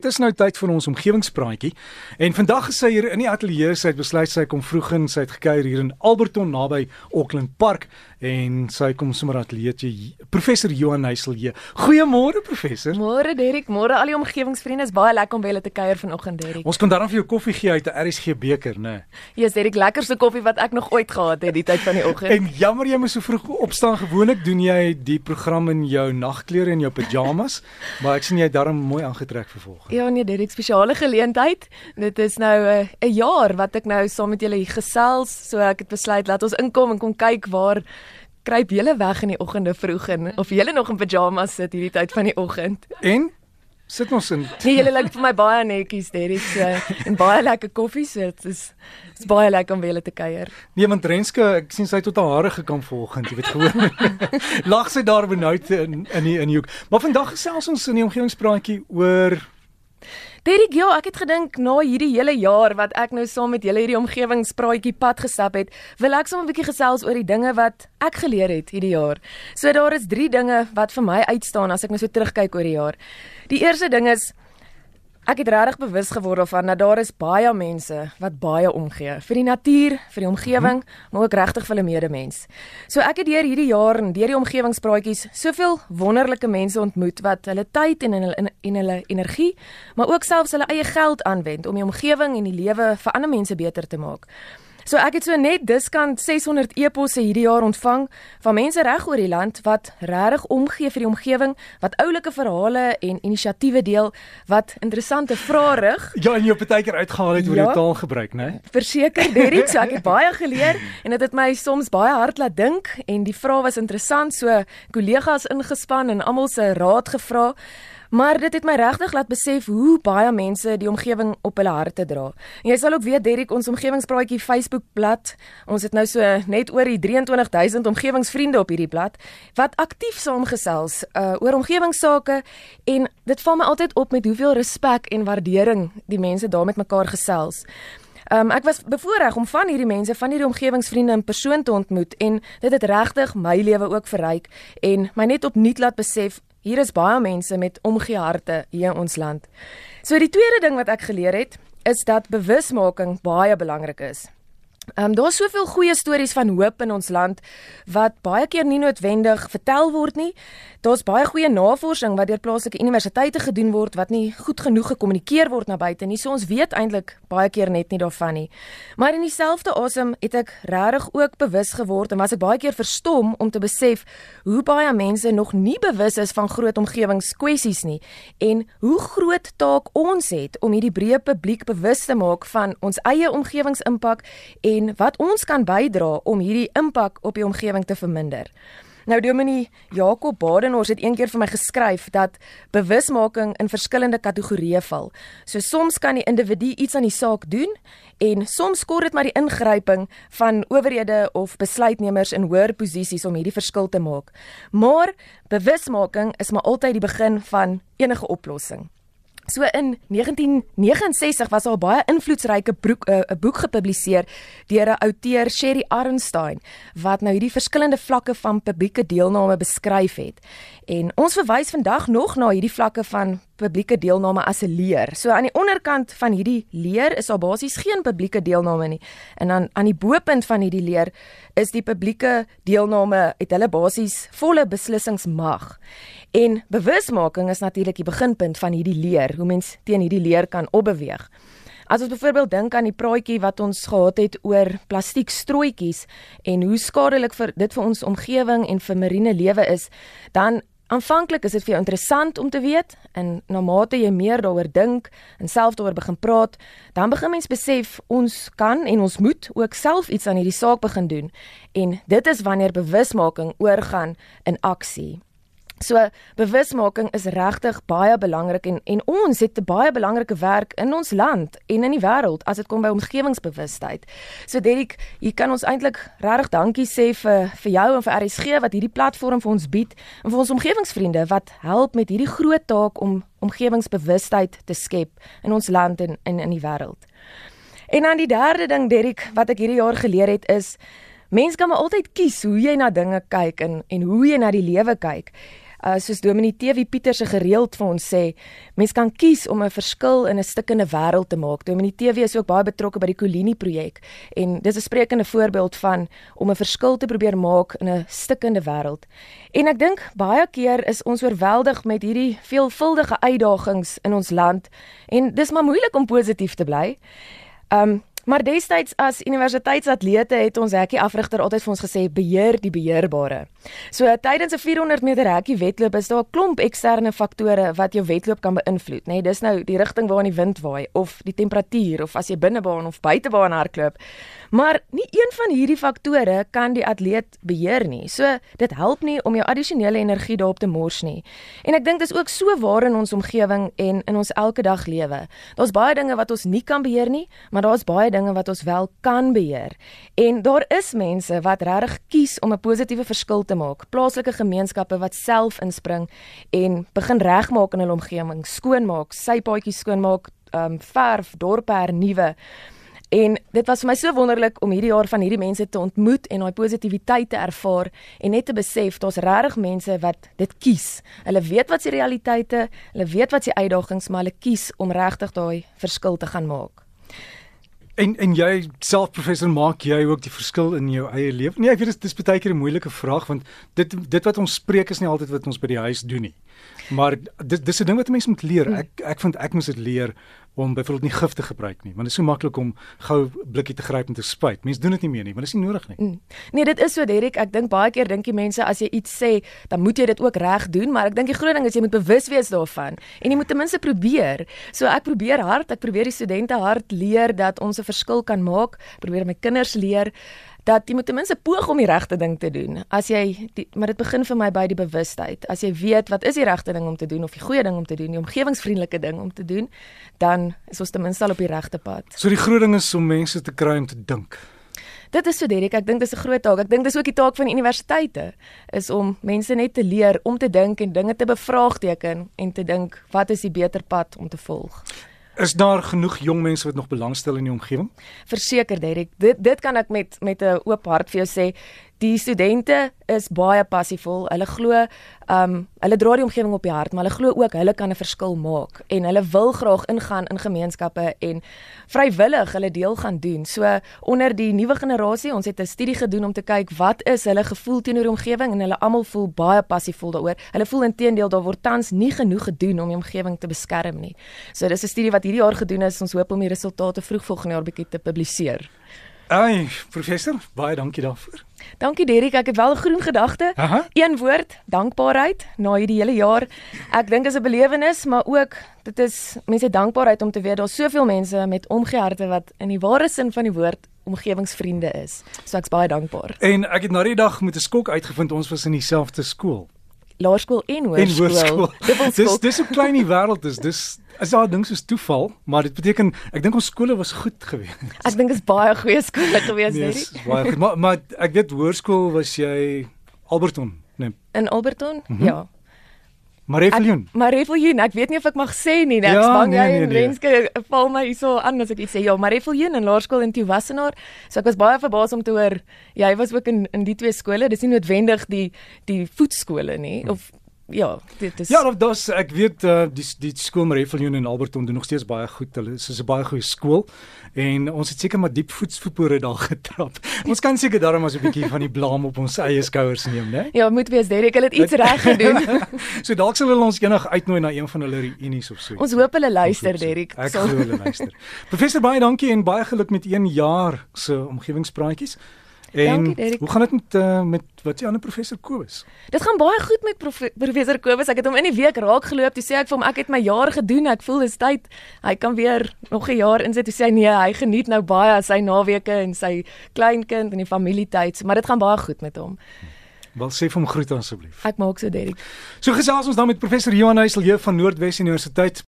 Dis nou tyd vir ons omgewingspraatjie. En vandag is sy hier in die ateljee. Sy het besluit sy kom vroeg in. Sy het gekuier hier in Alberton naby Auckland Park en sy kom sommer ateljee professor Johan Heisel hier. Goeiemôre professor. Môre Derek, môre al die omgewingsvriende. Is baie lekker om by julle te kuier vanoggend Derek. Ons kon daarom vir jou koffie gee uit 'n RSG beker, né? Ja, yes, Derek, lekkerste koffie wat ek nog ooit gehad het die tyd van die oggend. En jammer jy moet so vroeg opstaan. Gewoonlik doen jy die program in jou nagklere en jou pyjamas, maar ek sien jy het daarom mooi aangetrek vir volgende. Ja nee, dit is spesiale geleentheid. Dit is nou eh, 'n uh, jaar wat ek nou saam met julle hier gesels, so ek het besluit laat ons inkom en kom kyk waar kruip julle weg in die oggende vroeg in of julle nog in pyjamas sit hierdie tyd van die oggend. En sit ons in. Nee, julle lyk vir my baie netjies, Derek, so en baie lekker koffie sit. Dit is is baie lekker om by julle te kuier. Nee, want Renske, ek sien sy het tot haar hare gekam vanoggend, jy weet gewoon. Lag sy daar benoud in in die in die hoek. Maar vandag gesels ons in die omgewingspraatjie oor Derek, ja, ek het gedink na hierdie hele jaar wat ek nou saam met julle hierdie omgewingspraatjie pad gestap het, wil ek sommer 'n bietjie gesels oor die dinge wat ek geleer het hierdie jaar. So daar is 3 dinge wat vir my uitstaan as ek nou so terugkyk oor die jaar. Die eerste ding is Ek het regtig bewus geword van dat daar is baie mense wat baie omgee vir die natuur, vir die omgewing, maar ook regtig vir hulle medemens. So ek het deur hierdie jaar en deur die omgewingspraatjies soveel wonderlike mense ontmoet wat hulle tyd en hulle en hulle energie, maar ook selfs hulle eie geld aanwend om die omgewing en die lewe vir ander mense beter te maak. So ek het so net diskant 600 eposse hierdie jaar ontvang van mense reg oor die land wat regtig omgee vir die omgewing, wat oulike verhale en inisiatiewe deel, wat interessante vrae rig. Ja, en jy op 'n tydjie uitgehaal het oor ja, jou taalgebruik, né? Verseker, Derrick, so ek het baie geleer en dit het, het my soms baie hard laat dink en die vrae was interessant, so kollegas ingespan en almal se raad gevra. Maar dit het my regtig laat besef hoe baie mense die omgewing op hulle harte dra. En jy sal ook weet Derrick ons omgewingspraatjie Facebook bladsy, ons het nou so net oor die 23000 omgewingsvriende op hierdie blad wat aktief saamgesels uh, oor omgewingsake en dit val my altyd op met hoeveel respek en waardering die mense daar met mekaar gesels. Um, ek was bevoorreg om van hierdie mense, van hierdie omgewingsvriende in persoon te ontmoet en dit het regtig my lewe ook verryk en my net opnuut laat besef Hier is baie mense met omgee harte hier in ons land. So die tweede ding wat ek geleer het, is dat bewusmaking baie belangrik is. Ehm um, daar's soveel goeie stories van hoop in ons land wat baie keer nie noodwendig vertel word nie. Daar's baie goeie navorsing wat deur plaaslike universiteite gedoen word wat nie goed genoeg gekommunikeer word na buite nie. So ons weet eintlik baie keer net nie daarvan nie. Maar in dieselfde asem het ek regtig ook bewus geword en was ek baie keer verstom om te besef hoe baie mense nog nie bewus is van groot omgewingskwessies nie en hoe groot taak ons het om hierdie breë publiek bewus te maak van ons eie omgewingsimpak en en wat ons kan bydra om hierdie impak op die omgewing te verminder. Nou Dominee Jakob Badenhorst het eendag vir my geskryf dat bewusmaking in verskillende kategorieë val. So soms kan die individu iets aan die saak doen en soms kort dit maar die ingryping van owerhede of besluitnemers in hoër posisies om hierdie verskil te maak. Maar bewusmaking is maar altyd die begin van enige oplossing. So in 1969 was daar baie invloedryke boek 'n uh, boek gepubliseer deur 'n outeur Sherry Arnstein wat nou hierdie verskillende vlakke van publieke deelname beskryf het. En ons verwys vandag nog na hierdie vlakke van publieke deelname as 'n leer. So aan die onderkant van hierdie leer is daar basies geen publieke deelname nie. En dan aan die bopunt van hierdie leer is die publieke deelname het hulle basies volle beslissingsmag. En bewusmaking is natuurlik die beginpunt van hierdie leer, hoe mens teen hierdie leer kan opbeweeg. As ons byvoorbeeld dink aan die praatjie wat ons gehad het oor plastiekstrooitjies en hoe skadelik vir dit vir ons omgewing en vir marine lewe is, dan aanvanklik is dit vir jou interessant om te weet en na mate jy meer daaroor dink en self daaroor begin praat, dan begin mens besef ons kan en ons moet ook self iets aan hierdie saak begin doen. En dit is wanneer bewusmaking oorgaan in aksie. So bewusmaking is regtig baie belangrik en en ons het 'n baie belangrike werk in ons land en in die wêreld as dit kom by omgewingsbewustheid. So Derek, hier kan ons eintlik regtig dankie sê vir vir jou en vir RSG wat hierdie platform vir ons bied en vir ons omgewingsvriende wat help met hierdie groot taak om omgewingsbewustheid te skep in ons land en in in die wêreld. En dan die derde ding Derek wat ek hierdie jaar geleer het is Mens kan maar altyd kies hoe jy na dinge kyk en en hoe jy na die lewe kyk. Uh, soos Dominee TV Pieter se gereeld vir ons sê, mens kan kies om 'n verskil in 'n stikkende wêreld te maak. Dominee TV is ook baie betrokke by die Kolini projek en dis 'n sprekende voorbeeld van om 'n verskil te probeer maak in 'n stikkende wêreld. En ek dink baie keer is ons oorweldig met hierdie veelvuldige uitdagings in ons land en dis maar moeilik om positief te bly. Um Maar destyds as universiteitsatlete het ons hekkie afrigter altyd vir ons gesê beheer die beheerbare. So tydens 'n 400 meter hekkie wedloop is daar 'n klomp eksterne faktore wat jou wedloop kan beïnvloed, nê? Nee, dis nou die rigting waarin die wind waai of die temperatuur of as jy binnebaan of buitebaan hardloop. Maar nie een van hierdie faktore kan die atleet beheer nie. So dit help nie om jou addisionele energie daarop te mors nie. En ek dink dis ook so waar in ons omgewing en in ons elke dag lewe. Daar's baie dinge wat ons nie kan beheer nie, maar daar's baie dinge wat ons wel kan beheer. En daar is mense wat regtig kies om 'n positiewe verskil te maak. Plaaslike gemeenskappe wat self inspring en begin regmaak in hul omgewing, skoonmaak, sypaadjies skoonmaak, ehm um, verf, dorpe hernuwe. En dit was vir my so wonderlik om hierdie jaar van hierdie mense te ontmoet en daai positiwiteit te ervaar en net te besef daar's regtig mense wat dit kies. Hulle weet wat se realiteite, hulle weet wat se uitdagings, maar hulle kies om regtig daai verskil te gaan maak. En en jy self professor maak jy ook die verskil in jou eie lewe? Nee, ek weet dit is baie keer 'n moeilike vraag want dit dit wat ons spreek is nie altyd wat ons by die huis doen nie. Maar dis dis 'n ding wat 'n mens moet leer. Hmm. Ek ek vind ek moet dit leer om byvoorbeeld nie gif te gebruik nie, want dit is so maklik om gou blikkie te gryp en te spuit. Mense doen dit nie meer nie, want dit is nie nodig nie. Mm. Nee, dit is so Derek, ek dink baie keer dink die mense as jy iets sê, dan moet jy dit ook reg doen, maar ek dink die groot ding is jy moet bewus wees daarvan en jy moet ten minste probeer. So ek probeer hard, ek probeer die studente hard leer dat ons 'n verskil kan maak, probeer my kinders leer dat jy moet ten minste poog om die regte ding te doen. As jy die, maar dit begin vir my by die bewustheid. As jy weet wat is die regte ding om te doen of die goeie ding om te doen, die omgewingsvriendelike ding om te doen, dan is ons ten minste al op die regte pad. So die groot ding is om mense te kry om te dink. Dit is so Derek, ek dink dis 'n groot taak. Ek dink dis ook die taak van universiteite is om mense net te leer om te dink en dinge te bevraagteken en te dink wat is die beter pad om te volg. Is daar genoeg jong mense wat nog belangstel in die omgewing? Verseker Derek, dit dit kan ek met met 'n oop hart vir jou sê. Die studente is baie passievol. Hulle glo, ehm, um, hulle dra die omgewing op die hart, maar hulle glo ook hulle kan 'n verskil maak en hulle wil graag ingaan in gemeenskappe en vrywillig hulle deel gaan doen. So onder die nuwe generasie, ons het 'n studie gedoen om te kyk wat is hulle gevoel teenoor die omgewing en hulle almal voel baie passievol daaroor. Hulle voel intedeel daar word tans nie genoeg gedoen om die omgewing te beskerm nie. So dis 'n studie wat hierdie jaar gedoen is. Ons hoop om die resultate vroeg volgende jaar bietjie te publiseer. Ai, professor, baie dankie daarvoor. Dankie Derik, ek het wel 'n groen gedagte. Een woord, dankbaarheid na hierdie hele jaar. Ek dink dit is 'n belewenis, maar ook dit is mense dankbaarheid om te weet daar's soveel mense met omgee harte wat in die ware sin van die woord omgewingsvriende is. So ek's baie dankbaar. En ek het na die dag met 'n skok uitgevind ons was in dieselfde skool laerskool en hoërskool. Dis dis so klein die wêreld is. Dis is daar ding soos toeval, maar dit beteken ek dink ons skole was goed geweest. Ek dink is baie goeie skole geweest nee, hierdie. Dis baie goed. Maar maar ek weet hoërskool was jy Alberton, nee. In Alberton? Mm -hmm. Ja. Marefiljoen. Marefiljoen, ek weet nie of ek mag sê nie, ek ja, spang nee, jy nee, en nee. Renske val my hierso aan as ek iets sê. Ja, Marefiljoen in laerskool in Tiwassenaar. So ek was baie verbaas om te hoor jy was ook in in die twee skole. Dis nie noodwendig die die voetskole nie hm. of ja, dit is Ja, dis ek weet uh, die die skool Marefiljoen in Alberton doen nog steeds baie goed. Hulle is 'n baie goeie skool en ons het seker maar diep voetspore daar getrap. ons kan seker daarom as 'n bietjie van die blame op ons eie skouers neem, né? Ja, moet wees Derek, hulle het iets reg gedoen. so dalk sal hulle ons eendag uitnooi na een van hulle reunies of so. Ons hoop hulle luister, Derek. Ek glo hulle luister. Professor baie dankie en baie geluk met 1 jaar se omgewingspraatjies. En Dankie, hoe gaan dit met uh, met wat jy ander professor Kobus? Dit gaan baie goed met prof, professor Kobus. Ek het hom in die week raak geloop. Toe sê ek vir hom ek het my jaar gedoen. Ek voel dis tyd. Hy kan weer nog 'n jaar insit. Toe sê hy nee, hy geniet nou baie sy naweke en sy kleinkind en die familietyd. Maar dit gaan baie goed met hom. Wel sê vir hom groet asseblief. Ek maak so Derek. So gesels ons dan met professor Johan Huisel hier van Noordwes Universiteit.